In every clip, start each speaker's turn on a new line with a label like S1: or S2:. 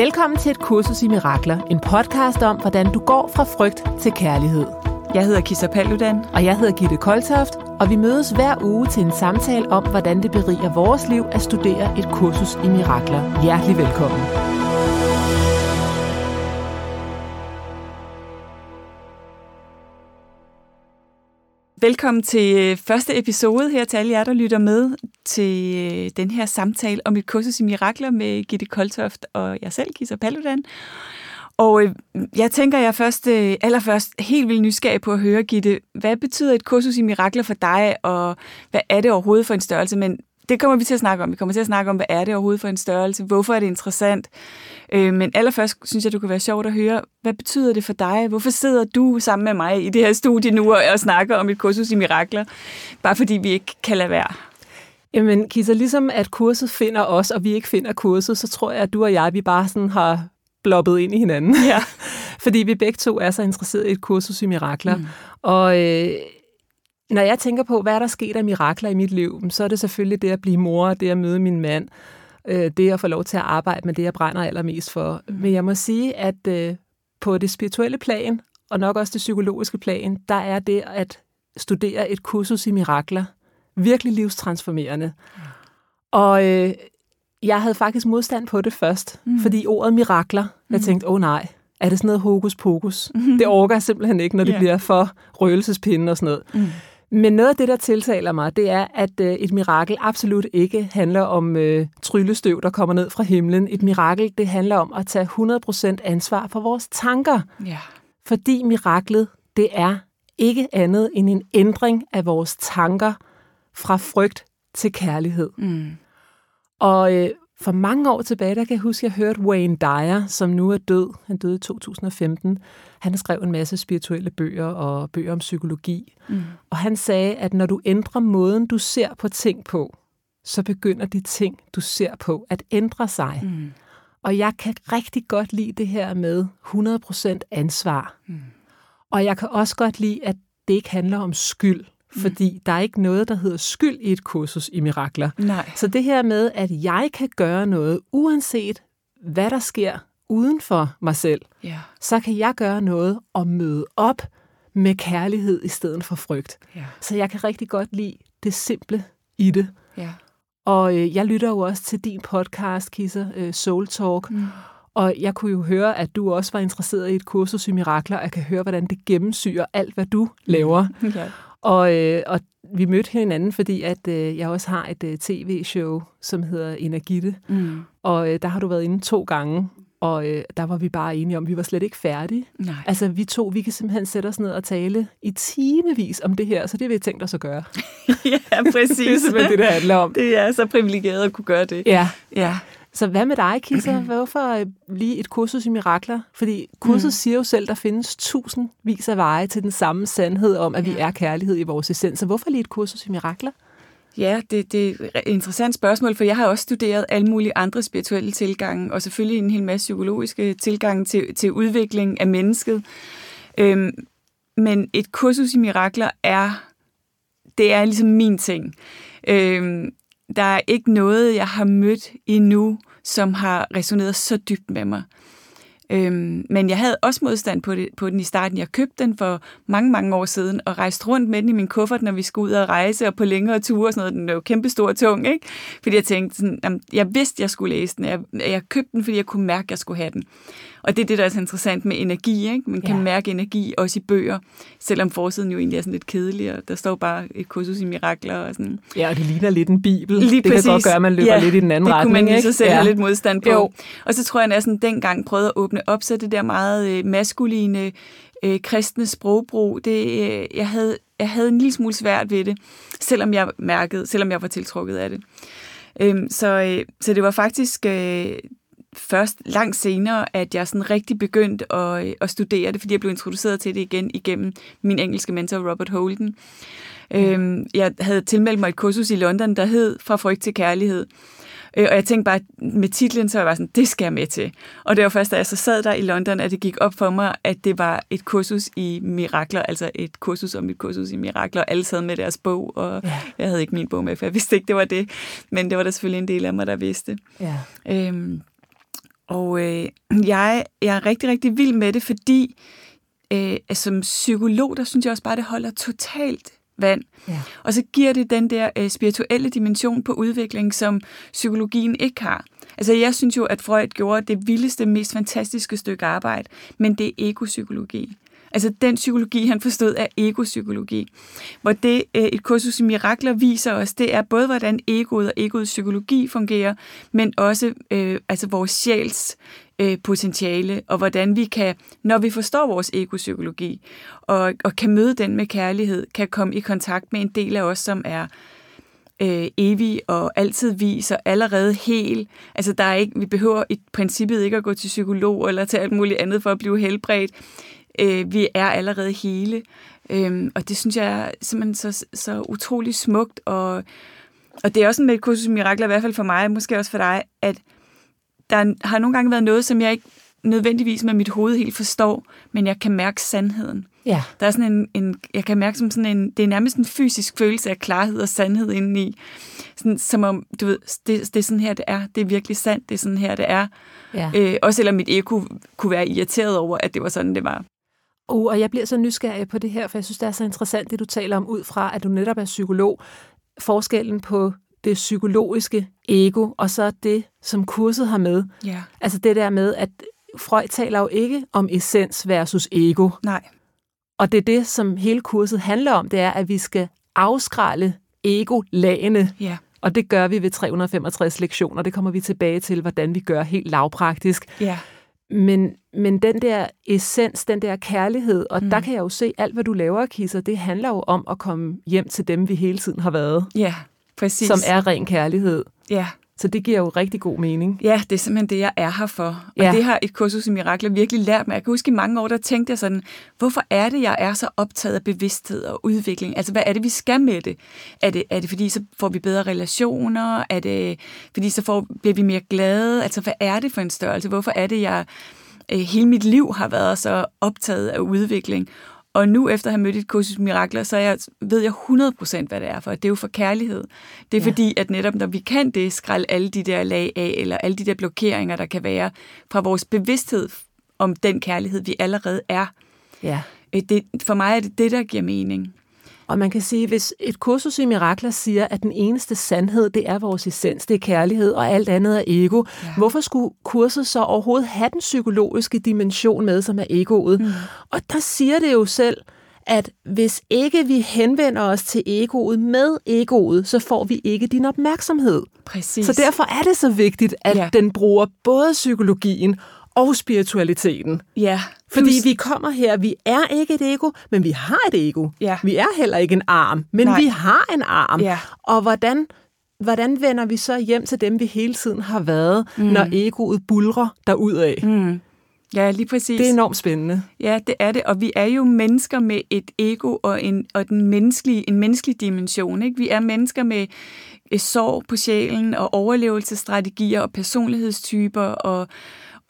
S1: Velkommen til et kursus i mirakler, en podcast om, hvordan du går fra frygt til kærlighed.
S2: Jeg hedder Kisa Paludan.
S1: Og jeg hedder Gitte Koltoft, og vi mødes hver uge til en samtale om, hvordan det beriger vores liv at studere et kursus i mirakler. Hjertelig velkommen.
S2: Velkommen til øh, første episode her til alle jer, der lytter med til øh, den her samtale om et kursus i mirakler med Gitte Koltoft og jeg selv, Kisa Paludan. Og øh, jeg tænker, jeg først, allerførst helt vildt nysgerrig på at høre, Gitte, hvad betyder et kursus i mirakler for dig, og hvad er det overhovedet for en størrelse? Men det kommer vi til at snakke om. Vi kommer til at snakke om, hvad er det overhovedet for en størrelse? Hvorfor er det interessant? Øh, men allerførst synes jeg, du kan være sjovt at høre, hvad betyder det for dig? Hvorfor sidder du sammen med mig i det her studie nu og, og snakker om et kursus i mirakler? Bare fordi vi ikke kan lade være.
S1: Jamen, Kisa, ligesom at kurset finder os, og vi ikke finder kurset, så tror jeg, at du og jeg, vi bare sådan har bloppet ind i hinanden.
S2: Ja.
S1: fordi vi begge to er så interesserede i et kursus i mirakler. Mm. Og øh, når jeg tænker på, hvad er der sket af mirakler i mit liv, så er det selvfølgelig det at blive mor, det at møde min mand, øh, det at få lov til at arbejde med det, jeg brænder allermest for. Mm. Men jeg må sige, at øh, på det spirituelle plan, og nok også det psykologiske plan, der er det at studere et kursus i mirakler virkelig livstransformerende. Mm. Og øh, jeg havde faktisk modstand på det først, mm. fordi ordet mirakler, jeg mm. tænkte, åh oh, nej, er det sådan noget hokus pokus? Mm. Det orker jeg simpelthen ikke, når det yeah. bliver for røgelsespinde og sådan noget. Mm. Men noget af det, der tiltaler mig, det er, at øh, et mirakel absolut ikke handler om øh, tryllestøv, der kommer ned fra himlen. Et mirakel, det handler om at tage 100% ansvar for vores tanker.
S2: Ja.
S1: Fordi miraklet, det er ikke andet end en ændring af vores tanker fra frygt til kærlighed. Mm. Og øh, for mange år tilbage, der kan jeg huske, at jeg hørte Wayne Dyer, som nu er død. Han døde i 2015. Han skrev en masse spirituelle bøger og bøger om psykologi. Mm. Og han sagde, at når du ændrer måden, du ser på ting på, så begynder de ting, du ser på, at ændre sig. Mm. Og jeg kan rigtig godt lide det her med 100% ansvar. Mm. Og jeg kan også godt lide, at det ikke handler om skyld. Mm. Fordi der er ikke noget, der hedder skyld i et kursus i mirakler.
S2: Nej.
S1: Så det her med, at jeg kan gøre noget, uanset hvad der sker uden for mig selv,
S2: yeah.
S1: så kan jeg gøre noget og møde op med kærlighed i stedet for frygt.
S2: Yeah.
S1: Så jeg kan rigtig godt lide det simple i det.
S2: Yeah.
S1: Og øh, jeg lytter jo også til din podcast, Kisser, øh, Soul Talk. Mm. Og jeg kunne jo høre, at du også var interesseret i et kursus i mirakler, og jeg kan høre, hvordan det gennemsyrer alt, hvad du laver.
S2: Ja.
S1: Og, øh, og vi mødte hinanden, fordi at øh, jeg også har et øh, tv-show, som hedder Energitte. Mm. Og øh, der har du været inde to gange, og øh, der var vi bare enige om, at vi var slet ikke færdige.
S2: Nej.
S1: Altså vi to, vi kan simpelthen sætte os ned og tale i timevis om det her, så det vil vi tænkt os at gøre.
S2: ja, præcis.
S1: det er simpelthen det, det handler om.
S2: Det er så privilegeret at kunne gøre det.
S1: Ja.
S2: ja.
S1: Så hvad med dig, Kisa? Hvorfor øh, lige et kursus i mirakler? Fordi kurset mm. siger jo selv, at der findes tusindvis af veje til den samme sandhed om, at ja. vi er kærlighed i vores essens. Så hvorfor lige et kursus i mirakler?
S2: Ja, det, det er et interessant spørgsmål, for jeg har også studeret alle mulige andre spirituelle tilgange, og selvfølgelig en hel masse psykologiske tilgange til, til udvikling af mennesket. Øhm, men et kursus i mirakler er, det er ligesom min ting. Øhm, der er ikke noget, jeg har mødt endnu, som har resoneret så dybt med mig. Øhm, men jeg havde også modstand på, det, på den i starten. Jeg købte den for mange, mange år siden og rejste rundt med den i min kuffert, når vi skulle ud og rejse og på længere ture og sådan noget. Den er jo kæmpestor og tung, ikke? Fordi jeg tænkte, sådan, jamen, jeg vidste, jeg skulle læse den. Jeg, jeg købte den, fordi jeg kunne mærke, at jeg skulle have den. Og det er det, der er så interessant med energi. Ikke? Man kan ja. mærke energi også i bøger, selvom forsiden jo egentlig er sådan lidt kedelig, og der står bare et kursus i mirakler. Og sådan.
S1: Ja, og det ligner lidt en bibel.
S2: Lige
S1: det
S2: præcis.
S1: kan godt gøre, at man løber
S2: ja,
S1: lidt i den anden
S2: det
S1: retning.
S2: det kunne man
S1: lige
S2: så selv
S1: ja.
S2: have lidt modstand på.
S1: Jo.
S2: Og så tror jeg, at jeg sådan dengang prøvede at åbne op, så det der meget øh, maskuline øh, kristne sprogbrug, det, øh, jeg, havde, jeg havde en lille smule svært ved det, selvom jeg mærkede, selvom jeg var tiltrukket af det. Øhm, så, øh, så det var faktisk øh, først langt senere, at jeg sådan rigtig begyndte at, at studere det, fordi jeg blev introduceret til det igen igennem min engelske mentor Robert Holden. Øhm, jeg havde tilmeldt mig et kursus i London, der hed Fra frygt til kærlighed. Øh, og jeg tænkte bare, med titlen, så var jeg sådan, det skal jeg med til. Og det var først, da jeg så sad der i London, at det gik op for mig, at det var et kursus i mirakler, altså et kursus om et kursus i mirakler. Alle sad med deres bog, og ja. jeg havde ikke min bog med, for jeg vidste ikke, det var det. Men det var der selvfølgelig en del af mig, der vidste.
S1: Ja.
S2: Øhm, Og øh, jeg, jeg er rigtig, rigtig vild med det, fordi øh, som psykolog, der synes jeg også bare, det holder totalt vand. Ja. Og så giver det den der øh, spirituelle dimension på udvikling, som psykologien ikke har. Altså jeg synes jo, at Freud gjorde det vildeste, mest fantastiske stykke arbejde, men det er egopsykologi. Altså den psykologi, han forstod, er egopsykologi. Hvor det øh, et kursus i mirakler viser os, det er både, hvordan egoet og egoets psykologi fungerer, men også øh, altså vores sjæls øh, potentiale, og hvordan vi kan, når vi forstår vores egopsykologi, og, og kan møde den med kærlighed, kan komme i kontakt med en del af os, som er øh, evig og altid vis og allerede hel. Altså der er ikke, vi behøver i princippet ikke at gå til psykolog eller til alt muligt andet for at blive helbredt. Øh, vi er allerede hele. Øh, og det synes jeg er simpelthen så, så utrolig smukt. Og, og det er også med et kursus mirakler, i hvert fald for mig, måske også for dig, at der har nogle gange været noget, som jeg ikke nødvendigvis med mit hoved helt forstår, men jeg kan mærke sandheden. Ja. Der er sådan en, en, jeg kan mærke som sådan en, det er nærmest en fysisk følelse af klarhed og sandhed indeni. Sådan, som om, du ved, det, det er sådan her, det er. Det er virkelig sandt, det er sådan her, det er. Ja. Øh, også selvom mit ego kunne være irriteret over, at det var sådan, det var.
S1: Uh, og jeg bliver så nysgerrig på det her, for jeg synes, det er så interessant, det du taler om, ud fra, at du netop er psykolog. Forskellen på det psykologiske ego, og så det, som kurset har med. Ja. Altså det der med, at Freud taler jo ikke om essens versus ego.
S2: Nej.
S1: Og det er det, som hele kurset handler om, det er, at vi skal afskralde ego-lagene. Ja. Og det gør vi ved 365 lektioner. Det kommer vi tilbage til, hvordan vi gør helt lavpraktisk. Ja. Men, men den der essens, den der kærlighed, og mm. der kan jeg jo se, alt hvad du laver, Kisser, det handler jo om at komme hjem til dem, vi hele tiden har været.
S2: Ja, præcis.
S1: Som er ren kærlighed. Ja. Så det giver jo rigtig god mening.
S2: Ja, det er simpelthen det, jeg er her for. Og ja. det har et kursus i mirakler virkelig lært mig. Jeg kan huske i mange år, der tænkte jeg sådan, hvorfor er det, jeg er så optaget af bevidsthed og udvikling? Altså, hvad er det, vi skal med det? Er det, er det fordi, så får vi bedre relationer? Er det fordi, så får, bliver vi mere glade? Altså, hvad er det for en størrelse? Hvorfor er det, jeg øh, hele mit liv har været så optaget af udvikling? Og nu efter at have mødt et kursus mirakler, så jeg, ved jeg 100% hvad det er for. Det er jo for kærlighed. Det er ja. fordi, at netop når vi kan det, skralde alle de der lag af, eller alle de der blokeringer, der kan være fra vores bevidsthed om den kærlighed, vi allerede er. Ja. Øh, det, for mig er det det, der giver mening.
S1: Og man kan sige, hvis et kursus i mirakler siger, at den eneste sandhed, det er vores essens, det er kærlighed, og alt andet er ego, ja. hvorfor skulle kurset så overhovedet have den psykologiske dimension med, som er egoet? Mm. Og der siger det jo selv, at hvis ikke vi henvender os til egoet med egoet, så får vi ikke din opmærksomhed.
S2: Præcis.
S1: Så derfor er det så vigtigt, at ja. den bruger både psykologien og spiritualiteten.
S2: Ja.
S1: Fordi vi kommer her, vi er ikke et ego, men vi har et ego. Ja. Vi er heller ikke en arm, men Nej. vi har en arm. Ja. Og hvordan, hvordan vender vi så hjem til dem, vi hele tiden har været, mm. når egoet bulrer derudad? Mm.
S2: Ja, lige præcis.
S1: Det er enormt spændende.
S2: Ja, det er det. Og vi er jo mennesker med et ego og en, og den menneskelige, en menneskelig dimension. Ikke? Vi er mennesker med et sorg på sjælen og overlevelsesstrategier og personlighedstyper og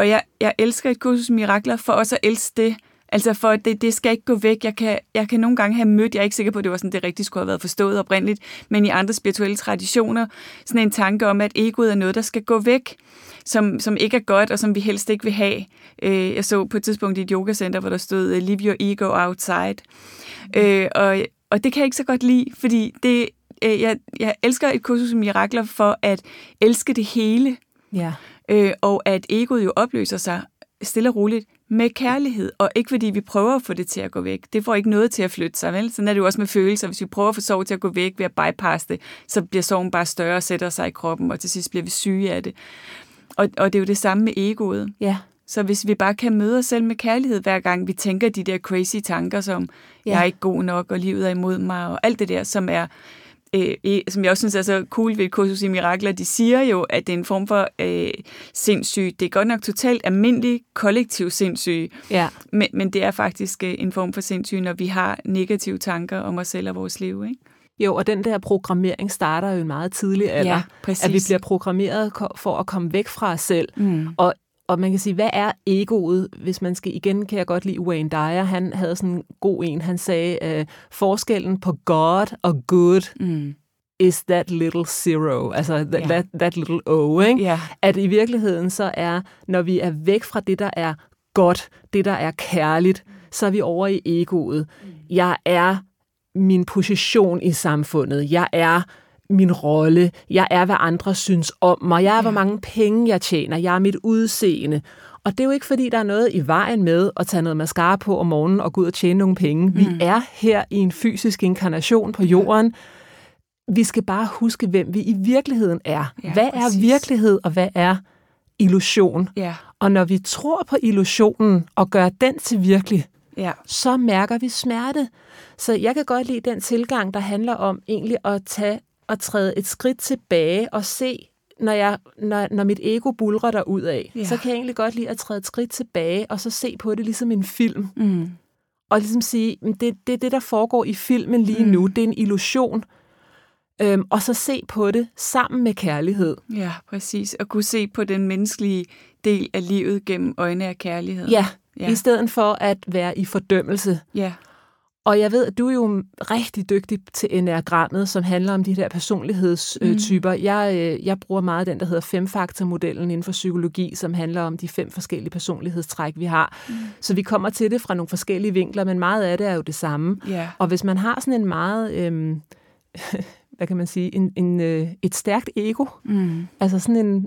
S2: og jeg, jeg elsker et kursus mirakler for også at elske det. Altså for det, det skal ikke gå væk. Jeg kan, jeg kan nogle gange have mødt, jeg er ikke sikker på, at det var sådan, det rigtigt skulle have været forstået oprindeligt, men i andre spirituelle traditioner, sådan en tanke om, at egoet er noget, der skal gå væk, som, som ikke er godt, og som vi helst ikke vil have. Øh, jeg så på et tidspunkt i et yogacenter, hvor der stod, uh, Live your ego outside. Øh, og, og det kan jeg ikke så godt lide, fordi det, øh, jeg, jeg elsker et kursus mirakler for at elske det hele. Ja øh, og at egoet jo opløser sig stille og roligt med kærlighed, og ikke fordi vi prøver at få det til at gå væk. Det får ikke noget til at flytte sig, vel? Sådan er det jo også med følelser. Hvis vi prøver at få sorg til at gå væk ved at bypasse det, så bliver sorgen bare større og sætter sig i kroppen, og til sidst bliver vi syge af det. Og, og det er jo det samme med egoet. Ja. Så hvis vi bare kan møde os selv med kærlighed, hver gang vi tænker de der crazy tanker, som ja. jeg er ikke god nok, og livet er imod mig, og alt det der, som er øh, som jeg også synes er så cool ved et kursus i mirakler, de siger jo, at det er en form for øh, sindssyg. Det er godt nok totalt almindelig kollektiv sindssyg, ja. men, men det er faktisk øh, en form for sindssyg, når vi har negative tanker om os selv og vores liv, ikke?
S1: Jo, og den der programmering starter jo en meget tidlig alder. Ja, præcis. At vi bliver programmeret for at komme væk fra os selv. Mm. Og og man kan sige, hvad er egoet? Hvis man skal, igen kan jeg godt lide Wayne Dyer, han havde sådan en god en, han sagde, uh, forskellen på God og good, mm. is that little zero, altså that,
S2: Ja.
S1: that, that little o, ikke?
S2: Ja.
S1: At i virkeligheden så er, når vi er væk fra det, der er godt, det, der er kærligt, så er vi over i egoet. Jeg er min position i samfundet. Jeg er min rolle. Jeg er, hvad andre synes om mig. Jeg er, hvor mange penge jeg tjener. Jeg er mit udseende. Og det er jo ikke, fordi der er noget i vejen med at tage noget mascara på om morgenen og gå ud og tjene nogle penge. Vi er her i en fysisk inkarnation på jorden. Vi skal bare huske, hvem vi i virkeligheden er.
S2: Ja,
S1: hvad
S2: præcis.
S1: er virkelighed, og hvad er illusion?
S2: Ja.
S1: Og når vi tror på illusionen og gør den til virkelig,
S2: Ja.
S1: så mærker vi smerte. Så jeg kan godt lide den tilgang, der handler om egentlig at tage og træde et skridt tilbage og se, når, jeg, når, når mit ego bulrer der ud af,
S2: Ja.
S1: så kan jeg egentlig godt lide at træde et skridt tilbage og så se på det ligesom en film.
S2: Mm.
S1: Og ligesom sige, "Men det, det er det, der foregår i filmen lige mm. nu. Det er en illusion. Øhm, og så se på det sammen med kærlighed.
S2: Ja, præcis. Og kunne se på den menneskelige del af livet gennem øjne af kærlighed.
S1: Ja.
S2: ja.
S1: i stedet for at være i fordømmelse.
S2: Ja.
S1: Og jeg ved, at du er jo rigtig dygtig til enagrammet, som handler om de der personlighedstyper. Mm. Jeg, øh, jeg bruger meget den, der hedder femfaktormodellen inden for psykologi, som handler om de fem forskellige personlighedstræk, vi har. Mm. Så vi kommer til det fra nogle forskellige vinkler, men meget af det er jo det samme.
S2: Ja.
S1: Og hvis man har sådan en meget, øhm, hvad kan man sige, en, en, øh, et stærkt ego,
S2: Mm.
S1: altså sådan en,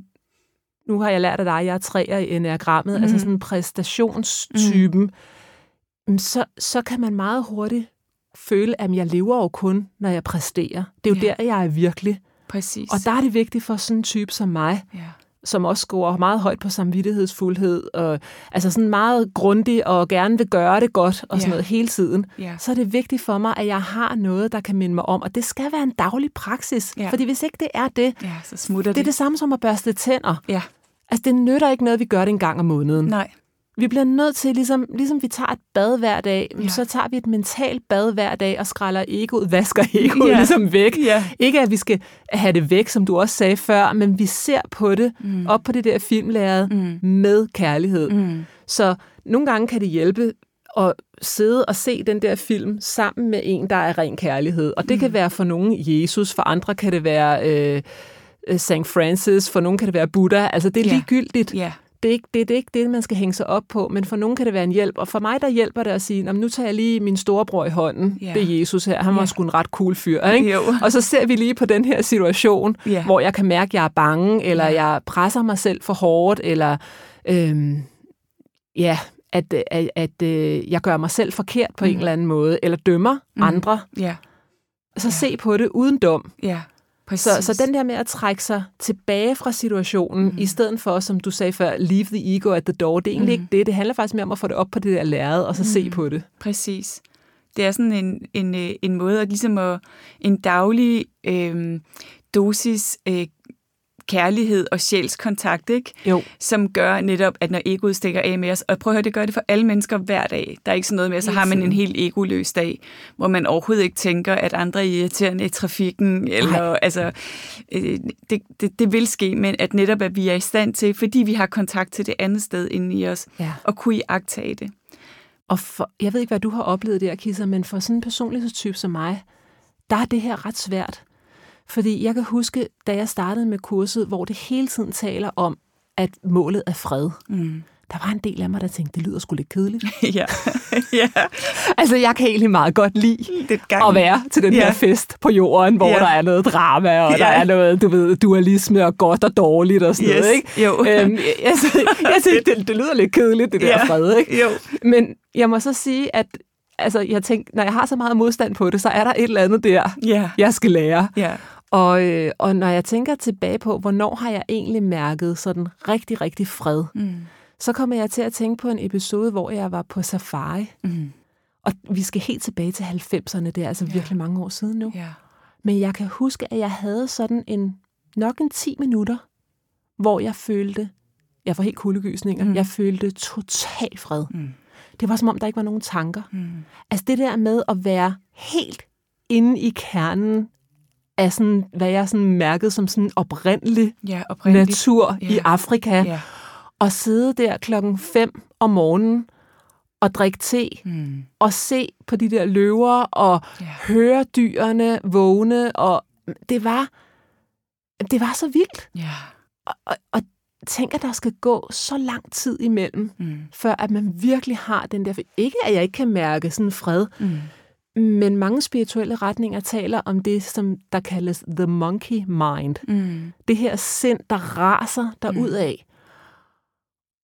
S1: nu har jeg lært af dig, jeg er træer i enagrammet, mm. altså sådan en præstationstypen, mm. Så, så kan man meget hurtigt føle, at jeg lever jo kun, når jeg præsterer. Det er jo
S2: Ja.
S1: der, jeg er virkelig.
S2: Præcis.
S1: Og der er det vigtigt for sådan en type som mig,
S2: Ja.
S1: som også scorer meget højt på samvittighedsfuldhed, og altså sådan meget grundig og gerne vil gøre det godt og sådan
S2: Ja.
S1: noget hele tiden,
S2: Ja.
S1: så er det vigtigt for mig, at jeg har noget, der kan minde mig om, og det skal være en daglig praksis,
S2: Ja.
S1: fordi hvis ikke det er det,
S2: ja, så smutter
S1: det er det samme som at børste tænder.
S2: Ja.
S1: Altså, det nytter ikke noget, vi gør det en gang om måneden.
S2: Nej.
S1: Vi bliver nødt til, ligesom, ligesom vi tager et bad hver dag,
S2: Ja.
S1: så tager vi et mentalt bad hver dag og skræller egoet, vasker egoet
S2: Ja.
S1: ja. ligesom væk.
S2: Ja.
S1: Ikke at vi skal have det væk, som du også sagde før, men vi ser på det, mm. op på det der filmlæret, mm. med kærlighed.
S2: Mm.
S1: Så nogle gange kan det hjælpe at sidde og se den der film sammen med en, der er ren kærlighed. Og det mm. kan være for nogen Jesus, for andre kan det være øh, øh, St. Francis, for nogen kan det være Buddha. Altså det er
S2: Ja.
S1: ligegyldigt.
S2: Ja.
S1: Det er, ikke, det, det er ikke det, man skal hænge sig op på, men for nogen kan det være en hjælp. Og for mig, der hjælper det at sige, "Nå, men nu tager jeg lige min storebror i hånden.
S2: Ja.
S1: Det er Jesus her. Han var
S2: Ja.
S1: sgu en ret cool fyr. Ikke?
S2: Jo.
S1: Og så ser vi lige på den her situation,
S2: Ja.
S1: hvor jeg kan mærke, at jeg er bange, eller
S2: Ja.
S1: jeg presser mig selv for hårdt, eller øhm, ja, at, at, at øh, jeg gør mig selv forkert på mm. en eller anden måde, eller dømmer mm. andre.
S2: Ja.
S1: Så se på det uden dom.
S2: Ja. Præcis.
S1: Så, så den der med at trække sig tilbage fra situationen, mm. i stedet for, som du sagde før, leave the ego at the door, det er egentlig mm. ikke det. Det handler faktisk mere om at få det op på det der lærred, og så mm. se på det.
S2: Præcis. Det er sådan en, en, øh, en måde at ligesom at, en daglig øh, dosis øh, kærlighed og sjælskontakt, ikke?
S1: Jo.
S2: som gør netop, at når egoet stikker af med os, og prøv at høre, det gør det for alle mennesker hver dag. Der er ikke sådan noget med, at så har man en helt egoløs dag, hvor man overhovedet ikke tænker, at andre er irriterende i trafikken, eller altså, øh, det, det, det vil ske, men at netop, at vi er i stand til, fordi vi har kontakt til det andet sted inde i os,
S1: Ja.
S2: og kunne iagtage det.
S1: Og for, jeg ved ikke, hvad du har oplevet der, Kisser, men for sådan en personlighedstype som mig, der er det her ret svært. Fordi jeg kan huske, da jeg startede med kurset, hvor det hele tiden taler om, at målet er fred.
S2: Mm.
S1: Der var en del af mig, der tænkte, det lyder sgu lidt kedeligt.
S2: ja. ja.
S1: altså, jeg kan egentlig meget godt lide
S2: Det er gang.
S1: at være til den
S2: Ja.
S1: her fest på jorden, hvor
S2: Ja.
S1: der er noget drama, og
S2: Ja.
S1: der er noget, du ved, dualisme og godt og dårligt og sådan
S2: Yes.
S1: noget, ikke?
S2: Jo.
S1: Øhm, altså, jeg tænkte, det, det lyder lidt kedeligt, det der
S2: Ja.
S1: fred, ikke?
S2: Jo.
S1: Men jeg må så sige, at altså, jeg tænkte, når jeg har så meget modstand på det, så er der et eller andet der,
S2: Ja.
S1: jeg skal lære.
S2: Ja.
S1: Og, øh, og når jeg tænker tilbage på, hvornår har jeg egentlig mærket sådan rigtig, rigtig fred,
S2: Mm.
S1: så kommer jeg til at tænke på en episode, hvor jeg var på safari.
S2: Mm.
S1: Og vi skal helt tilbage til 90'erne, det er altså
S2: Ja.
S1: virkelig mange år siden nu.
S2: Ja.
S1: Men jeg kan huske, at jeg havde sådan en, nok en 10 minutter, hvor jeg følte, jeg får helt kuldegysninger,
S2: mm.
S1: jeg følte total fred.
S2: Mm.
S1: Det var som om, der ikke var nogen tanker.
S2: Mm.
S1: Altså det der med at være helt inde i kernen af sådan, hvad jeg sådan mærkede som sådan oprindelig
S2: Ja, oprindeligt.
S1: natur
S2: Ja.
S1: i Afrika,
S2: Ja.
S1: og sidde der klokken 5 om morgenen og drikke te,
S2: Mm.
S1: og se på de der løver, og
S2: Ja.
S1: høre dyrene vågne, og det var, det var så vildt.
S2: Ja.
S1: Og, og, og tænk, at der skal gå så lang tid imellem,
S2: Mm.
S1: før at man virkelig har den der... Ikke, at jeg ikke kan mærke sådan fred,
S2: Mm.
S1: men mange spirituelle retninger taler om det, som der kaldes the monkey mind.
S2: Mm.
S1: Det her sind, der raser derudad.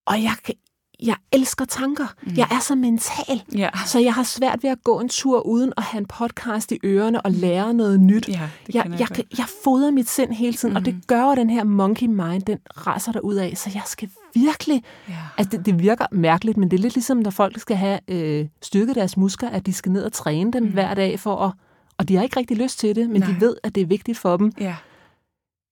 S1: Og jeg, kan- jeg elsker tanker.
S2: Mm.
S1: Jeg er så mental.
S2: Ja.
S1: Så jeg har svært ved at gå en tur uden at have en podcast i ørerne og lære noget nyt.
S2: Det
S1: jeg, jeg, kan, jeg fodrer mit sind hele tiden, mm. og det
S2: Mhm.
S1: gør jo den her monkey mind, den raser der ud af. Så jeg skal virkelig...
S2: Ja.
S1: Altså, det, det virker mærkeligt, men det er lidt ligesom, når folk skal have øh, styrket deres muskler, at de skal ned og træne dem mm. hver dag for at... Og de har ikke rigtig lyst til det, men
S2: Nej.
S1: de ved, at det er vigtigt for dem.
S2: Ja.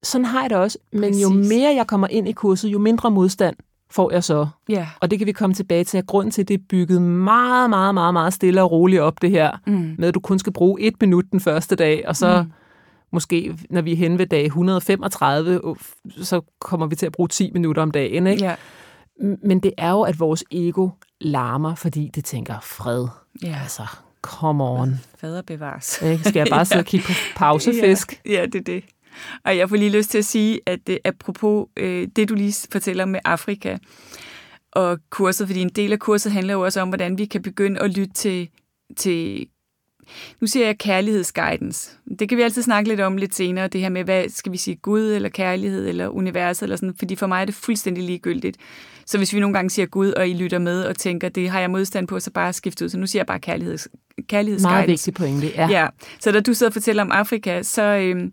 S1: Sådan har jeg det også. Men jo
S2: Præcis.
S1: mere jeg kommer ind i kurset, jo mindre modstand får jeg så.
S2: Ja.
S1: Og det kan vi komme tilbage til, at grunden til, at det er bygget meget, meget, meget, meget stille og roligt op, det her,
S2: Mm.
S1: med at du kun skal bruge et minut den første dag, og så
S2: Mm.
S1: måske, når vi er hen ved dag 135, uh, så kommer vi til at bruge 10 minutter om dagen. Ikke?
S2: Ja.
S1: Men det er jo, at vores ego larmer, fordi det tænker fred.
S2: Ja.
S1: Altså, come on.
S2: Fader bevares.
S1: Ikke? Skal jeg bare sidde og kigge på pausefisk?
S2: Ja, ja, det er det. Og jeg får lige lyst til at sige, at det, apropos øh, det, du lige fortæller med Afrika og kurset, fordi en del af kurset handler jo også om, hvordan vi kan begynde at lytte til, til nu siger jeg kærlighedsguidance. Det kan vi altid snakke lidt om lidt senere, det her med, hvad skal vi sige, Gud eller kærlighed eller universet eller sådan, fordi for mig er det fuldstændig ligegyldigt. Så hvis vi nogle gange siger Gud, og I lytter med og tænker, det har jeg modstand på, så bare skift ud. Så nu siger jeg bare kærligheds, kærlighedsguidance.
S1: Meget vigtig pointe, ja.
S2: Ja, så da du sidder og fortæller om Afrika, så øhm,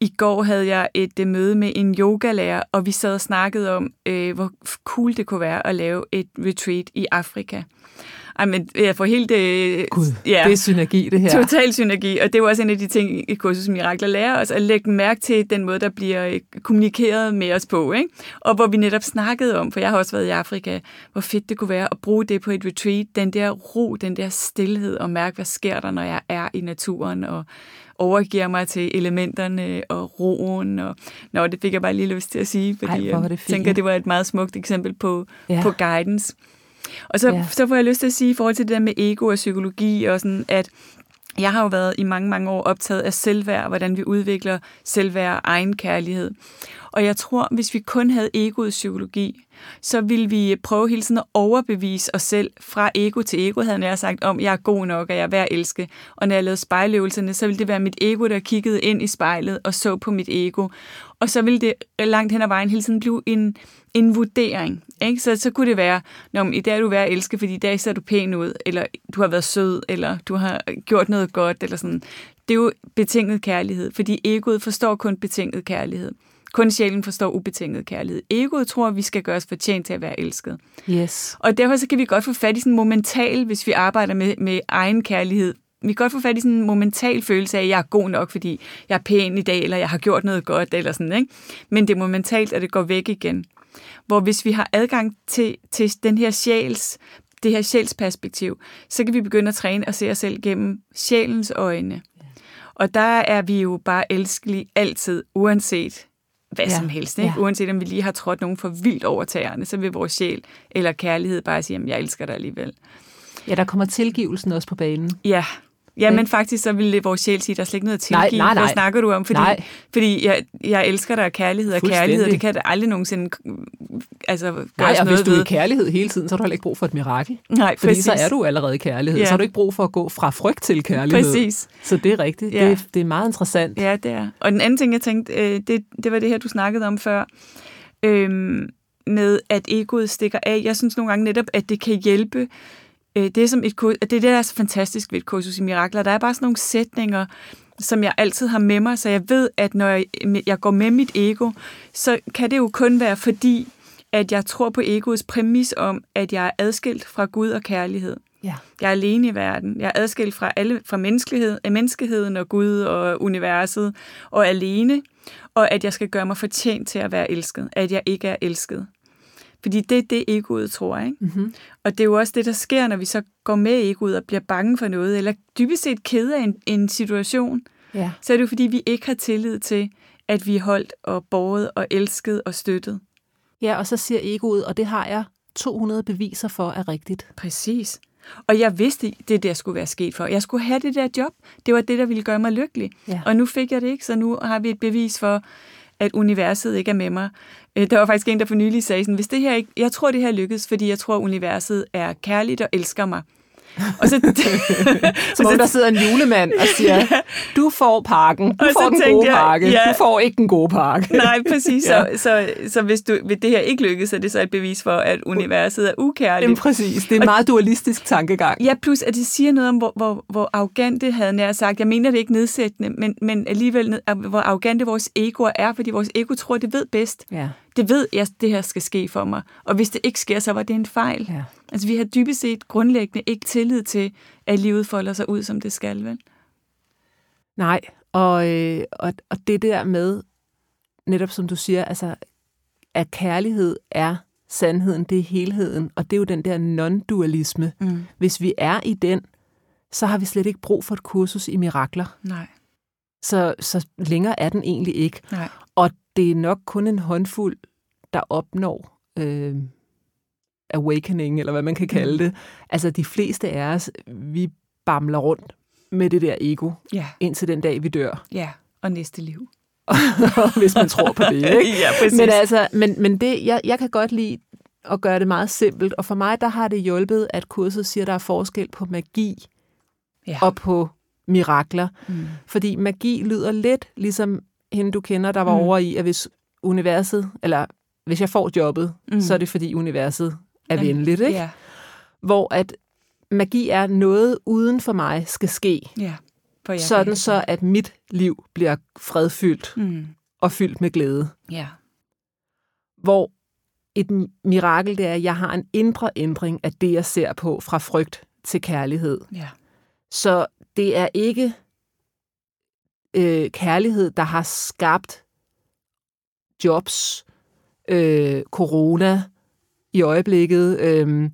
S2: i går havde jeg et øh, møde med en yogalærer, og vi sad og snakkede om, øh, hvor cool det kunne være at lave et retreat i Afrika. Ej, men jeg får helt... Øh,
S1: Gud,
S2: ja,
S1: det er synergi, det her.
S2: Total synergi, og det jo også en af de ting i kursus Mirakler lærer os, at lægge mærke til den måde, der bliver øh, kommunikeret med os på, ikke? og hvor vi netop snakkede om, for jeg har også været i Afrika, hvor fedt det kunne være at bruge det på et retreat, den der ro, den der stillhed, og mærke, hvad sker der, når jeg er i naturen, og overgiver mig til elementerne og roen, og nå, det fik jeg bare lige lyst til at sige, fordi
S1: Ej,
S2: jeg
S1: det fint.
S2: tænker, det var et meget smukt eksempel på,
S1: Ja.
S2: på guidance. Og så,
S1: ja.
S2: så får jeg lyst til at sige i forhold til det der med ego og psykologi, og sådan, at jeg har jo været i mange, mange år optaget af selvværd, hvordan vi udvikler selvværd og egen kærlighed. Og jeg tror, hvis vi kun havde egoet psykologi, så ville vi prøve hele tiden at overbevise os selv fra ego til ego, havde jeg sagt, om jeg er god nok, og jeg er værd at elske. Og når jeg lavede spejløvelserne, så ville det være mit ego, der kiggede ind i spejlet og så på mit ego. Og så ville det langt hen ad vejen hele tiden blive en, en vurdering. Ikke? Så, så kunne det være, Nå, i dag er du værd at elske, fordi i dag ser du pæn ud, eller du har været sød, eller du har gjort noget godt, eller sådan. Det er jo betinget kærlighed, fordi egoet forstår kun betinget kærlighed. Kun sjælen forstår ubetinget kærlighed. Egoet tror, at vi skal gøre os fortjent til at være elsket.
S1: Yes.
S2: Og derfor så kan vi godt få fat i sådan en momental, hvis vi arbejder med, med egen kærlighed. Vi kan godt få fat i sådan en momental følelse af, at jeg er god nok, fordi jeg er pæn i dag, eller jeg har gjort noget godt, eller sådan, ikke? Men det er momentalt, at det går væk igen. Hvor hvis vi har adgang til, til den her sjæls, det her sjælsperspektiv, så kan vi begynde at træne og se os selv gennem sjælens øjne. Og der er vi jo bare elskelige altid, uanset hvad
S1: Ja,
S2: som helst. Ikke?
S1: Ja.
S2: Uanset om vi lige har trådt nogen for vildt over tæerne, så vil vores sjæl eller kærlighed bare sige, at jeg elsker dig alligevel.
S1: Ja, der kommer tilgivelsen også på banen.
S2: Ja, ja men faktisk så ville vores sjæl sige, at der er slet ikke noget at
S1: Nej,
S2: tilgive.
S1: nej, nej.
S2: Hvad snakker du om? Fordi,
S1: Nej.
S2: fordi jeg, jeg elsker dig, og kærlighed og kærlighed, det kan da aldrig nogensinde altså,
S1: Nej,
S2: gøres
S1: og hvis
S2: noget
S1: du er i kærlighed hele tiden, så har du heller ikke brug for et mirakel.
S2: Nej,
S1: Fordi
S2: præcis.
S1: så er du allerede i kærlighed.
S2: Ja.
S1: Så har du ikke brug for at gå fra frygt til kærlighed.
S2: Præcis.
S1: Så det er rigtigt.
S2: Ja.
S1: Det, det er meget interessant.
S2: Ja, det er. Og den anden ting, jeg tænkte, øh, det, det var det her, du snakkede om før, øhm, med at egoet stikker af. Jeg synes nogle gange netop, at det kan hjælpe. Øh, det, er som et, det er det, der er så fantastisk ved et kursus i mirakler. Der er bare sådan nogle sætninger, som jeg altid har med mig, så jeg ved, at når jeg, jeg går med mit ego, så kan det jo kun være fordi, at jeg tror på egoets præmis om, at jeg er adskilt fra Gud og kærlighed.
S1: Ja.
S2: Jeg er alene i verden. Jeg er adskilt fra, alle, fra menneskelighed, af menneskeheden og Gud og universet, og alene, og at jeg skal gøre mig fortjent til at være elsket, at jeg ikke er elsket. Fordi det er det, egoet tror, ikke?
S1: Mm-hmm.
S2: Og det er jo også det, der sker, når vi så går med egoet og bliver bange for noget, eller dybest set ked af en, en situation,
S1: Ja.
S2: så er det jo, fordi vi ikke har tillid til, at vi er holdt og båret og elsket og støttet.
S1: ja, og så siger egoet, og det har jeg 200 beviser for er rigtigt.
S2: Præcis. Og jeg vidste, det der skulle være sket for. Jeg skulle have det der job. Det var det, der ville gøre mig lykkelig.
S1: Ja.
S2: Og nu fik jeg det ikke, så nu har vi et bevis for, at universet ikke er med mig. Øh, der var faktisk en, der for nylig sagde sådan, hvis det her ikke, jeg tror, det her lykkes, fordi jeg tror, universet er kærligt og elsker mig. Og så,
S1: Som om der sidder en julemand og siger, du får pakken, du
S2: Og
S1: får den gode
S2: jeg,
S1: pakke,
S2: ja.
S1: du får ikke den gode pakke.
S2: Nej, præcis.
S1: Ja.
S2: ja. Så, så, så hvis, du, hvis det her ikke lykkes, er det så et bevis for, at universet er ukærligt.
S1: Jamen præcis, det er en meget dualistisk tankegang.
S2: Ja, plus at det siger noget om, hvor, hvor, hvor arrogante havde nær sagt. Jeg mener det ikke nedsættende, men, men alligevel, hvor arrogante vores egoer er, fordi vores ego tror, det ved bedst.
S1: Ja.
S2: Det ved, at det her skal ske for mig. Og hvis det ikke sker, så var det en fejl.
S1: Ja.
S2: Altså, vi har dybest set grundlæggende ikke tillid til, at livet folder sig ud, som det skal, vel?
S1: Nej, og, øh, og, og det der med, netop som du siger, altså, at kærlighed er sandheden, det er helheden, og det er jo den der non-dualisme.
S2: Mm.
S1: Hvis vi er i den, så har vi slet ikke brug for et kursus i mirakler.
S2: Nej,
S1: Så, så længere er den egentlig ikke.
S2: nej.
S1: Og det er nok kun en håndfuld, der opnår øh, awakening, eller hvad man kan kalde det. Altså de fleste af os, vi bamler rundt med det der ego,
S2: Ja,
S1: indtil den dag, vi dør.
S2: ja. Og næste liv.
S1: hvis man tror på det, ikke?
S2: ja, præcis.
S1: Men altså, men, men det, jeg, jeg kan godt lide at gøre det meget simpelt, og for mig, der har det hjulpet, at kurset siger, at der er forskel på magi
S2: ja.
S1: og på mirakler.
S2: Mm.
S1: Fordi magi lyder lidt ligesom hende, du kender, der var
S2: Mm.
S1: mm. over i, at hvis universet, eller hvis jeg får jobbet,
S2: Mm.
S1: så er det fordi universet er
S2: Jamen,
S1: venligt, ikke?
S2: Ja,
S1: Hvor at magi er noget uden for mig skal ske,
S2: ja. For jeg
S1: sådan så at mit liv bliver fredfyldt.
S2: Mm.
S1: og fyldt med glæde.
S2: Ja,
S1: Hvor et mirakel det er, at jeg har en indre ændring af det, jeg ser på, fra frygt til kærlighed.
S2: ja.
S1: Så det er ikke øh, kærlighed, der har skabt jobs, øh, corona i øjeblikket, øh,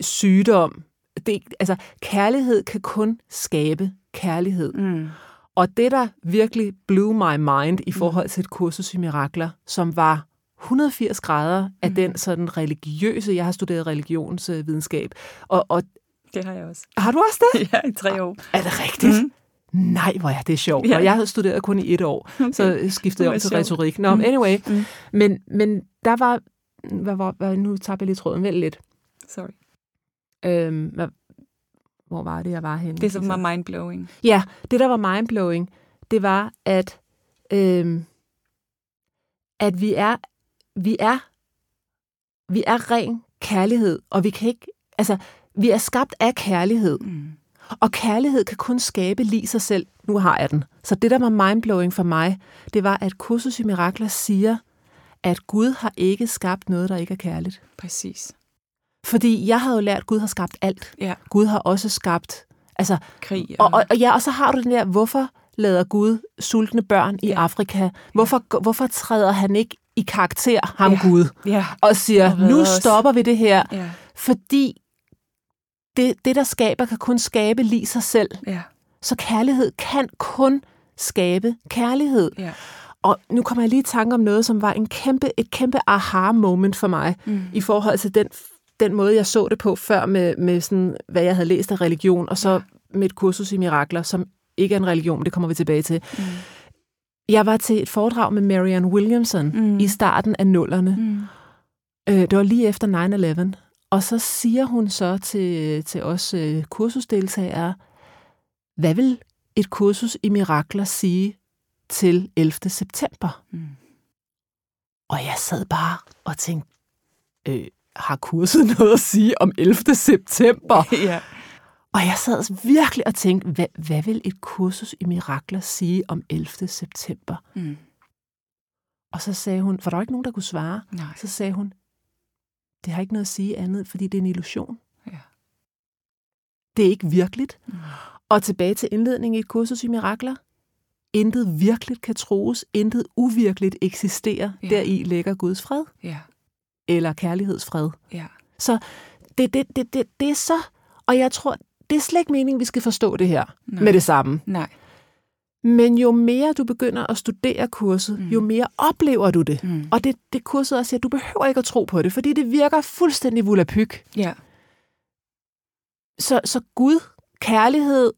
S1: sygdom. Det, altså, kærlighed kan kun skabe kærlighed.
S2: Mm.
S1: Og det, der virkelig blew my mind i forhold til et kursus i mirakler, som var 180 grader af
S2: Mm.
S1: den sådan religiøse, jeg har studeret religionsvidenskab, og, og
S2: Det har jeg også.
S1: har du også det?
S2: Ja, i tre år.
S1: Er det rigtigt?
S2: Mm.
S1: Nej, hvor er det sjovt.
S2: Ja.
S1: Og jeg havde studeret kun i et år, okay. så skiftede jeg om til
S2: sjovt.
S1: retorik. Nå,
S2: Mm.
S1: anyway.
S2: Mm.
S1: Men, men der var... Hvad, var hvad, nu tabte jeg lige tråden. Vælg lidt.
S2: Sorry.
S1: Øhm, hvad, hvor var det, jeg var henne?
S2: Det, som var mindblowing.
S1: Ja, det der var mindblowing, det var, at, øhm, at vi er, vi er, vi er ren kærlighed, og vi kan ikke, altså, vi er skabt af kærlighed,
S2: Mm.
S1: Og kærlighed kan kun skabe lige sig selv. Nu har jeg den. Så det, der var mindblowing for mig, det var, at kursus i mirakler siger, at Gud har ikke skabt noget, der ikke er kærligt.
S2: Præcis.
S1: Fordi jeg havde jo lært, at Gud har skabt alt.
S2: Ja.
S1: Gud har også skabt, altså,
S2: Krig.
S1: og, og, og, ja, og så har du den der, hvorfor lader Gud sultne børn i
S2: Ja.
S1: Afrika? Hvorfor, hvorfor træder han ikke i karakter, ham
S2: Ja.
S1: Gud,
S2: ja.
S1: og siger,
S2: Og
S1: nu
S2: os."
S1: stopper vi det her?
S2: Ja.
S1: Fordi det, det, der skaber, kan kun skabe lige sig selv.
S2: Ja.
S1: Så kærlighed kan kun skabe kærlighed.
S2: Ja.
S1: Og nu kommer jeg lige i tanke om noget, som var en kæmpe, et kæmpe aha-moment for mig,
S2: Mm.
S1: i forhold til den, den måde, jeg så det på før med, med sådan, hvad jeg havde læst af religion, og så
S2: Ja.
S1: med et kursus i mirakler, som ikke er en religion, men det kommer vi tilbage til.
S2: Mm.
S1: Jeg var til et foredrag med Marianne Williamson
S2: Mm.
S1: mm. i starten af nullerne.
S2: Mm.
S1: Øh, det var lige efter 9-11. Og så siger hun så til, til os øh, kursusdeltagere, hvad vil et kursus i mirakler sige til 11. september?
S2: Mm.
S1: Og jeg sad bare og tænkte, øh, har kurset noget at sige om 11. september?
S2: ja.
S1: Og jeg sad virkelig og tænkte, hvad, hvad vil et kursus i mirakler sige om 11. september?
S2: Mm.
S1: Og så sagde hun, for der var ikke nogen, der kunne svare,
S2: Nej.
S1: så sagde hun, det har ikke noget at sige andet, fordi det er en illusion.
S2: Ja.
S1: Det er ikke virkeligt.
S2: Mm.
S1: Og tilbage til indledningen i et kursus i mirakler. Intet virkeligt kan troes, intet uvirkeligt eksisterer.
S2: Ja.
S1: Deri ligger Guds fred,
S2: Ja.
S1: eller kærlighedsfred.
S2: Ja.
S1: Det, det, det, det, det er så, og jeg tror, det er slet ikke meningen, vi skal forstå det her
S2: Nej.
S1: med det samme.
S2: Nej.
S1: Men jo mere du begynder at studere kurset,
S2: Mm.
S1: jo mere oplever du det.
S2: Mm.
S1: Og det, det kurset også siger, at du behøver ikke at tro på det, fordi det virker fuldstændig volapyk.
S2: Ja.
S1: så, så Gud, kærlighed,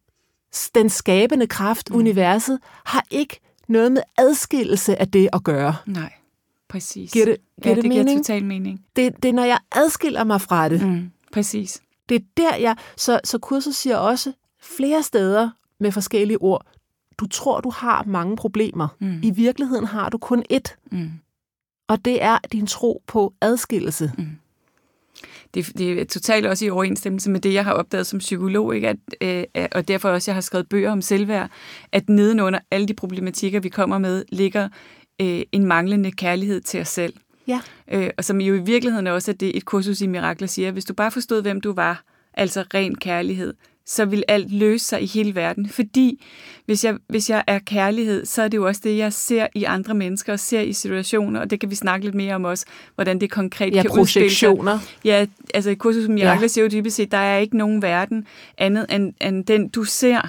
S1: den skabende kraft, mm. universet, har ikke noget med adskillelse af det at gøre.
S2: Nej, præcis.
S1: Giver det, giver
S2: ja,
S1: det,
S2: det
S1: mening?
S2: giver total mening.
S1: Det, det er, når jeg adskiller mig fra det.
S2: Mm, præcis.
S1: Det er der, jeg... Så, så kurset siger også flere steder med forskellige ord, du tror, du har mange problemer.
S2: Mm.
S1: I virkeligheden har du kun ét.
S2: Mm.
S1: Og det er din tro på adskillelse.
S2: Mm. Det, det er totalt også i overensstemmelse med det, jeg har opdaget som psykolog, ikke? At, øh, og derfor også, jeg har skrevet bøger om selvværd, at nedenunder alle de problematikker, vi kommer med, ligger øh, en manglende kærlighed til os selv.
S1: Ja.
S2: Øh, og som jo i virkeligheden også er det, et kursus i mirakler siger, hvis du bare forstod, hvem du var, altså ren kærlighed, så vil alt løse sig i hele verden. Fordi hvis jeg, hvis jeg er kærlighed, så er det jo også det, jeg ser i andre mennesker og ser i situationer, og det kan vi snakke lidt mere om også, hvordan det konkret
S1: Ja,
S2: kan udspille sig.
S1: projektioner.
S2: Ja, altså et kursus som mirakler
S1: Ja.
S2: siger jo dybest set, der er ikke nogen verden andet end, end den, du ser.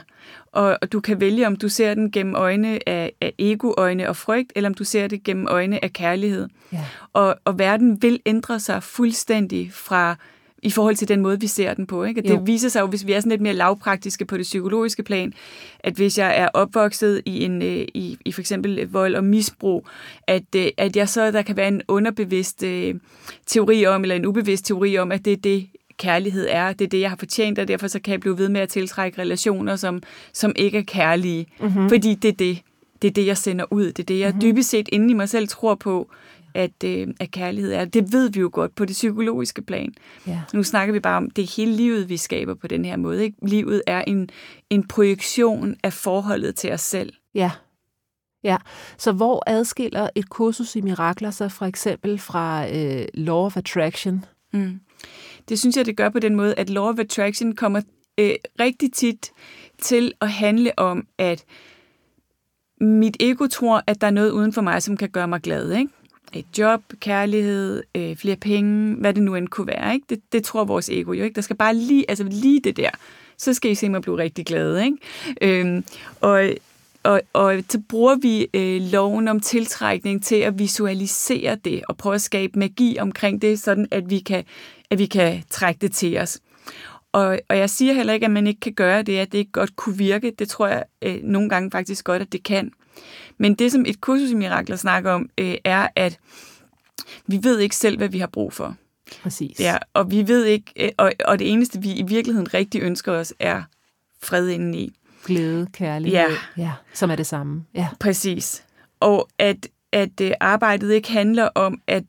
S2: Og, og du kan vælge, om du ser den gennem øjne af, af ego-øjne og frygt, eller om du ser det gennem øjne af kærlighed.
S1: Ja.
S2: Og, og verden vil ændre sig fuldstændig fra i forhold til den måde, vi ser den på. Ikke? Og det
S1: Jo.
S2: viser sig jo, hvis vi er sådan lidt mere lavpraktiske på det psykologiske plan, at hvis jeg er opvokset i en øh, i, i for eksempel vold og misbrug, at, øh, at jeg så der kan være en underbevidst øh, teori om, eller en ubevidst teori om, at det er det, kærlighed er. Det er det, jeg har fortjent, og derfor så kan jeg blive ved med at tiltrække relationer, som, som ikke er kærlige. Mm-hmm. Fordi det er det, det er det, jeg sender ud. Det er det, jeg mm-hmm. dybest set inde i mig selv tror på, at, øh, at kærlighed er. Det ved vi jo godt på det psykologiske plan.
S1: Ja.
S2: Nu snakker vi bare om, det er hele livet, vi skaber på den her måde. Ikke? Livet er en, en projektion af forholdet til os selv.
S1: Ja. Ja, så hvor adskiller et kursus i mirakler sig for eksempel fra øh, Law of Attraction?
S2: Mm. Det synes jeg, det gør på den måde, at Law of Attraction kommer øh, rigtig tit til at handle om, at mit ego tror, at der er noget uden for mig, som kan gøre mig glad. Ikke? Et job, kærlighed, øh, flere penge, hvad det nu end kunne være. Ikke? Det, det tror vores ego jo ikke. Der skal bare lige, altså lige det der. Så skal I se mig blive rigtig glade. Ikke? Øhm, og, og, og så bruger vi øh, loven om tiltrækning til at visualisere det og prøve at skabe magi omkring det, sådan at vi kan, at vi kan trække det til os. Og, og jeg siger heller ikke, at man ikke kan gøre det, at det ikke godt kunne virke. Det tror jeg øh, nogle gange faktisk godt, at det kan. Men det, som et kursus i mirakler snakker om, øh, er, at vi ved ikke selv, hvad vi har brug for.
S1: Præcis.
S2: Ja, og vi ved ikke, øh, og, og det eneste, vi i virkeligheden rigtig ønsker os, er fred indeni.
S1: Glæde, kærlighed.
S2: Ja.
S1: ja. Som er det samme. Ja.
S2: Præcis. Og at, at øh, arbejdet ikke handler om at,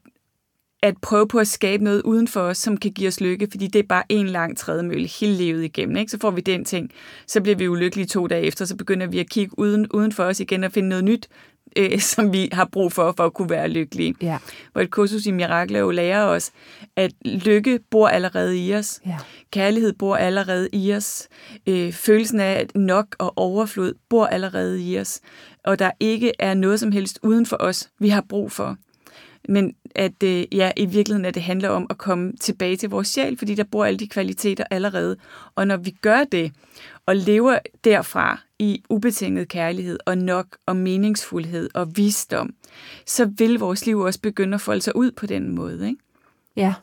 S2: at prøve på at skabe noget uden for os, som kan give os lykke, fordi det er bare en lang trædemølle hele livet igennem. Ikke? Så får vi den ting, så bliver vi ulykkelige to dage efter, så begynder vi at kigge uden, uden for os igen og finde noget nyt, øh, som vi har brug for, for at kunne være lykkelige.
S1: Ja.
S2: Hvor et kursus i mirakler jo lærer os, at lykke bor allerede i os.
S1: Ja.
S2: Kærlighed bor allerede i os. Øh, følelsen af nok og overflod bor allerede i os. Og der ikke er noget som helst uden for os, vi har brug for. Men at øh, ja, i virkeligheden at det handler om at komme tilbage til vores sjæl, fordi der bor alle de kvaliteter allerede. Og når vi gør det, og lever derfra i ubetinget kærlighed og nok og meningsfuldhed og visdom, så vil vores liv også begynde at folde sig ud på den måde. Ikke?
S1: Ja.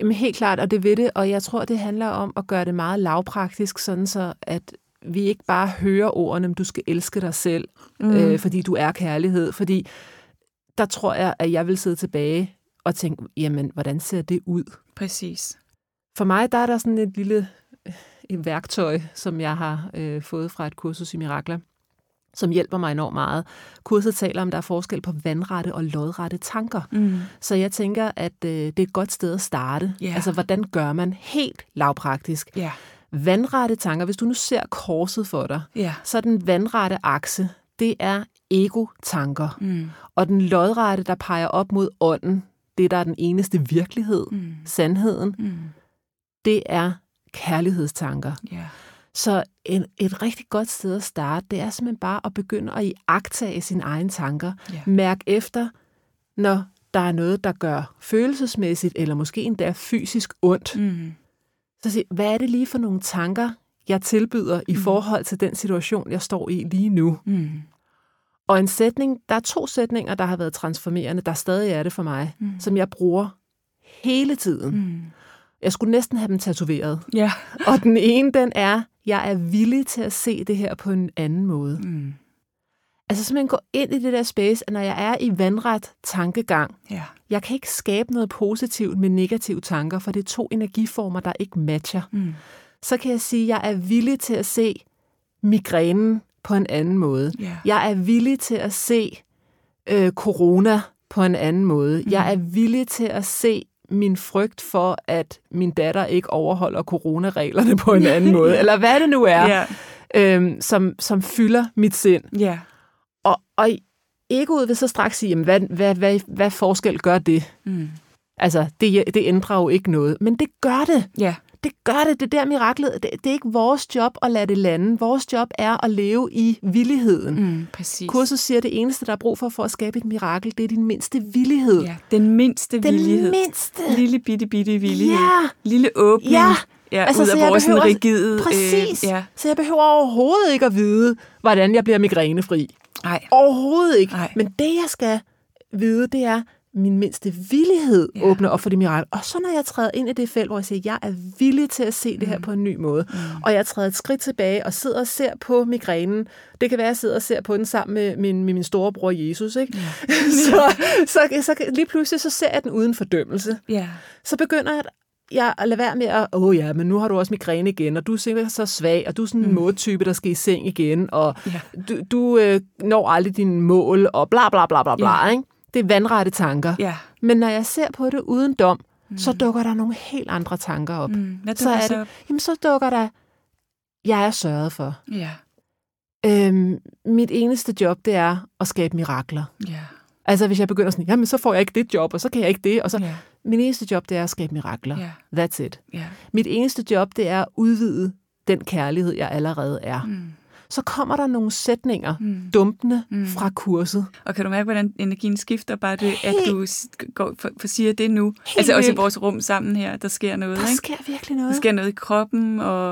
S1: Jamen helt klart, og det ved det, og jeg tror, det handler om at gøre det meget lavpraktisk, sådan så at vi ikke bare hører ordene, du skal elske dig selv, mm. øh, fordi du er kærlighed, fordi der tror jeg, at jeg vil sidde tilbage og tænke, jamen, hvordan ser det ud?
S2: Præcis.
S1: For mig, der er der sådan et lille øh, et værktøj, som jeg har øh, fået fra et kursus i mirakler, som hjælper mig enormt meget. Kurset taler om, at der er forskel på vandrette og lodrette tanker.
S2: Mm.
S1: Så jeg tænker, at øh, det er et godt sted at starte.
S2: Ja.
S1: Altså, hvordan gør man helt lavpraktisk?
S2: Ja.
S1: Vandrette tanker, hvis du nu ser korset for dig,
S2: Ja.
S1: så er den vandrette akse, det er ego-tanker.
S2: Mm.
S1: Og den lodrette, der peger op mod ånden, det der er den eneste virkelighed,
S2: Mm.
S1: sandheden,
S2: Mm.
S1: det er kærlighedstanker.
S2: Ja.
S1: Så en, et rigtig godt sted at starte, det er simpelthen bare at begynde at iagtage sine egne tanker.
S2: Ja.
S1: Mærk efter, når der er noget, der gør følelsesmæssigt, eller måske endda fysisk ondt.
S2: Mm.
S1: Så sig, hvad er det lige for nogle tanker, jeg tilbyder i forhold til den situation, jeg står i lige nu?
S2: Mm.
S1: Og en sætning, der er to sætninger, der har været transformerende, der stadig er det for mig, mm. som jeg bruger hele tiden.
S2: Mm.
S1: Jeg skulle næsten have dem tatoveret.
S2: Ja.
S1: Og den ene, den er, jeg er villig til at se det her på en anden måde.
S2: Mm.
S1: Altså simpelthen gå ind i det der space, at når jeg er i vandret tankegang,
S2: Ja.
S1: jeg kan ikke skabe noget positivt med negative tanker, for det er to energiformer, der ikke matcher.
S2: Mm.
S1: Så kan jeg sige, at jeg er villig til at se migrænen på en anden måde.
S2: Ja.
S1: Jeg er villig til at se øh, corona på en anden måde. Mm. Jeg er villig til at se min frygt for, at min datter ikke overholder coronareglerne på en anden måde, eller hvad det nu er,
S2: Ja.
S1: øhm, som, som fylder mit sind.
S2: Ja.
S1: Og, og egoet vil så straks sige, jamen, hvad, hvad, hvad, hvad forskel gør det?
S2: Mm.
S1: Altså, det, det ændrer jo ikke noget. Men det gør det.
S2: Ja.
S1: Det gør det. Det der miraklet. Det, det er ikke vores job at lade det lande. Vores job er at leve i villigheden. Mm.
S2: Præcis.
S1: Kurset siger, at det eneste, der er brug for for at skabe et mirakel, det er din mindste villighed.
S2: Ja. Den mindste
S1: Den
S2: villighed.
S1: mindste.
S2: Lille bitte bitte villighed.
S1: Ja.
S2: Lille åbning.
S1: Ja.
S2: Ja,
S1: Altså,
S2: ud
S1: så
S2: af
S1: jeg
S2: vores
S1: behøver-
S2: rigide...
S1: Præcis.
S2: Øh, ja.
S1: Så jeg behøver overhovedet ikke at vide, hvordan jeg bliver migrænefri.
S2: Nej.
S1: Overhovedet ikke.
S2: Nej.
S1: Men det, jeg skal vide, det er, min mindste villighed
S2: Ja.
S1: åbner op for det mirakel. Og så når jeg træder ind i det felt, hvor jeg siger, jeg er villig til at se det her på en ny måde, mm. og jeg træder et skridt tilbage og sidder og ser på migrænen. Det kan være, at jeg sidder og ser på den sammen med min, med min storebror Jesus. Ikke? Ja. så, så, så, lige pludselig så ser jeg den uden fordømmelse.
S2: Ja.
S1: Så begynder jeg jeg at lade være med at, åh oh ja, men nu har du også migræne igen, og du er sikkert så svag, og du er sådan en mm. modtype, der skal i seng igen, og
S2: Ja.
S1: du, du øh, når aldrig dine mål, og bla bla bla bla bla,
S2: Ja.
S1: ikke? Det er vandrette tanker.
S2: Ja.
S1: Men når jeg ser på det uden dom, mm. så dukker der nogle helt andre tanker op.
S2: Mm. Hvad
S1: så er
S2: så
S1: det, jamen så dukker der, jeg er sørget for.
S2: Ja.
S1: Øhm, mit eneste job, det er at skabe mirakler.
S2: Ja.
S1: Altså hvis jeg begynder sådan, jamen så får jeg ikke det job, og så kan jeg ikke det, og så...
S2: Ja.
S1: Min eneste job, det er at skabe mirakler.
S2: Ja.
S1: That's it.
S2: Ja.
S1: Mit eneste job, det er at udvide den kærlighed, jeg allerede er.
S2: Mm.
S1: Så kommer der nogle sætninger,
S2: Mm.
S1: dumpende
S2: Mm.
S1: fra kurset.
S2: Og kan du mærke, hvordan energien skifter bare det, at
S1: Helt-
S2: du s- går for, for siger det nu? altså også i vores rum sammen her, der sker noget,
S1: Der
S2: ikke?
S1: sker virkelig
S2: Der
S1: noget.
S2: sker noget i kroppen, og,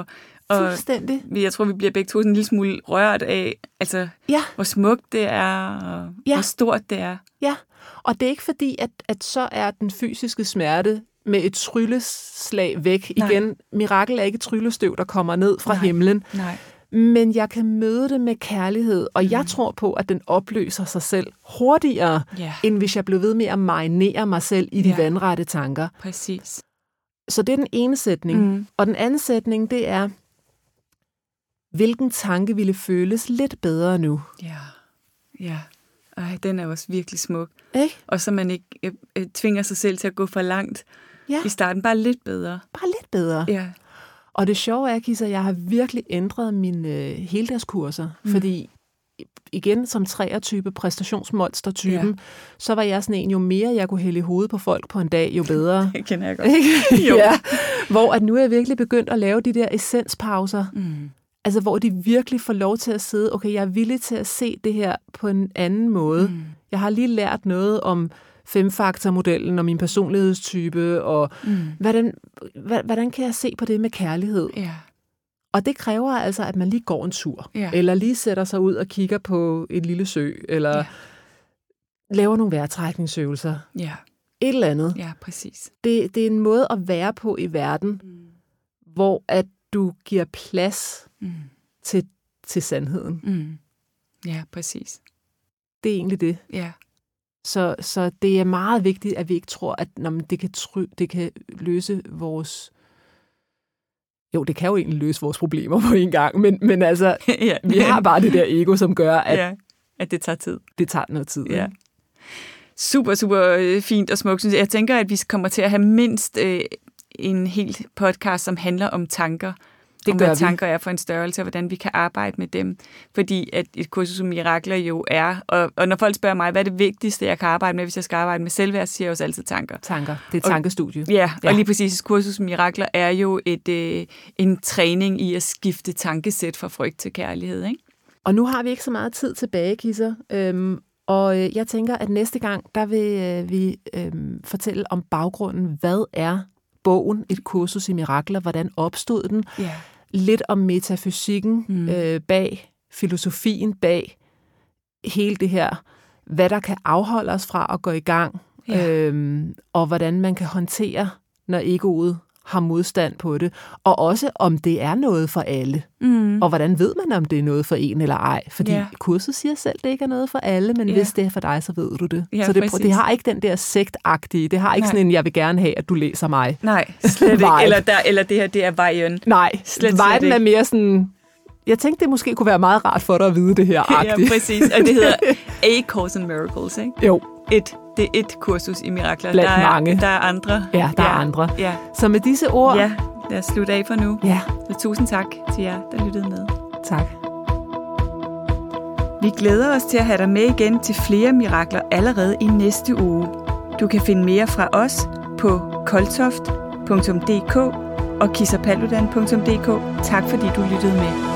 S2: og
S1: Fuldstændig.
S2: jeg tror, vi bliver begge to sådan en lille smule rørt af, altså,
S1: Ja,
S2: hvor smukt det er, og
S1: Ja.
S2: hvor stort det er.
S1: ja. Og det er ikke fordi, at, at så er den fysiske smerte med et trylleslag væk.
S2: Nej.
S1: Igen, mirakel er ikke tryllestøv, der kommer ned fra
S2: Nej.
S1: himlen.
S2: Nej.
S1: Men jeg kan møde det med kærlighed, og jeg tror på, at den opløser sig selv hurtigere,
S2: Ja,
S1: end hvis jeg blev ved med at marinere mig selv i de
S2: Ja.
S1: vandrette tanker.
S2: præcis.
S1: Så det er den ene sætning.
S2: Mm.
S1: Og den anden sætning, det er, hvilken tanke ville føles lidt bedre nu?
S2: Ja, ja. Ej, den er også virkelig smuk.
S1: Ikke?
S2: Og så man ikke øh, øh, tvinger sig selv til at gå for langt
S1: Ja,
S2: i starten. Bare lidt bedre.
S1: bare lidt bedre.
S2: Ja.
S1: Og det sjove er, Kisa, at jeg har virkelig ændret mine øh, heldagskurser, mm. fordi igen som 23 præstationsmonster-typen, ja. så var jeg sådan en, jo mere jeg kunne hælde i hovedet på folk på en dag, jo bedre.
S2: Det kender jeg godt. Jo.
S1: ja. Hvor at nu er jeg virkelig begyndt at lave de der essenspauser,
S2: Mm.
S1: altså hvor de virkelig får lov til at sidde, okay, jeg er villig til at se det her på en anden måde.
S2: Mm.
S1: Jeg har lige lært noget om femfaktormodellen og min personlighedstype, og
S2: Mm.
S1: hvordan, hvordan kan jeg se på det med kærlighed?
S2: Ja.
S1: Og det kræver altså, at man lige går en tur,
S2: Ja.
S1: eller lige sætter sig ud og kigger på en lille sø, eller
S2: ja.
S1: laver nogle vejrtrækningsøvelser.
S2: Ja.
S1: Et eller andet.
S2: Ja, præcis.
S1: Det, det er en måde at være på i verden,
S2: Mm.
S1: hvor at du giver plads
S2: Mm.
S1: til, til sandheden.
S2: Mm. Ja, præcis.
S1: Det er egentlig det.
S2: Ja.
S1: Så, så det er meget vigtigt, at vi ikke tror, at når det, kan try, det kan løse vores... Jo, det kan jo egentlig løse vores problemer på en gang, men, men altså,
S2: ja.
S1: vi har bare det der ego, som gør, at
S2: ja. At det tager tid.
S1: det tager noget tid.
S2: Ja.
S1: ikke?
S2: Super, super øh, fint og smukt. synes Jeg tænker, at vi kommer til at have mindst øh, en helt podcast, som handler om tanker.
S1: Det gør
S2: hvad
S1: vi.
S2: tanker er for en størrelse, og hvordan vi kan arbejde med dem. Fordi at et kursus som Mirakler jo er, og, og når folk spørger mig, hvad er det vigtigste, jeg kan arbejde med, hvis jeg skal arbejde med selvværd, så siger jeg også altid tanker.
S1: Tanker. Det er et
S2: Og-
S1: tankestudie.
S2: Ja,
S1: Ja.
S2: og lige præcis kursus som Mirakler er jo et, øh, en træning i at skifte tankesæt fra frygt til kærlighed. Ikke?
S1: Og nu har vi ikke så meget tid tilbage, Kisser. Øhm, og øh, jeg tænker, at næste gang, der vil øh, vi øhm, fortælle om baggrunden. Hvad er bogen, et kursus i mirakler? Hvordan opstod den?
S2: Ja.
S1: Lidt om metafysikken Mm. øh, bag, filosofien bag hele det her. Hvad der kan afholde os fra at gå i gang.
S2: Ja.
S1: Øhm, og hvordan man kan håndtere, når egoet har modstand på det, og også om det er noget for alle. Mm. Og hvordan ved man, om det er noget for en eller ej? Fordi ja. kurset siger selv, at det ikke er noget for alle, men ja. hvis det er for dig, så ved du det. Ja, så det, det har ikke den der sektagtige, det har ikke Nej. sådan en, jeg vil gerne have, at du læser mig.
S2: Nej, slet ikke. Eller, der, eller det her, det er vejen.
S1: Nej, slet, vejen slet er mere sådan, jeg tænkte, det måske kunne være meget rart for dig at vide det her.
S2: ja, præcis. Og det hedder A Course in Miracles, ikke?
S1: Jo.
S2: Et, det er et kursus i mirakler.
S1: Blandt
S2: der er,
S1: mange.
S2: Der er andre.
S1: Ja, der ja. er andre. Ja. Så med disse ord...
S2: Ja, lad os slutte af for nu.
S1: Ja.
S2: Så tusind tak til jer, der lyttede med.
S1: Tak.
S2: Vi glæder os til at have dig med igen til flere mirakler allerede i næste uge. Du kan finde mere fra os på koltoft.dk og kissapaludan.dk. Tak fordi du lyttede med.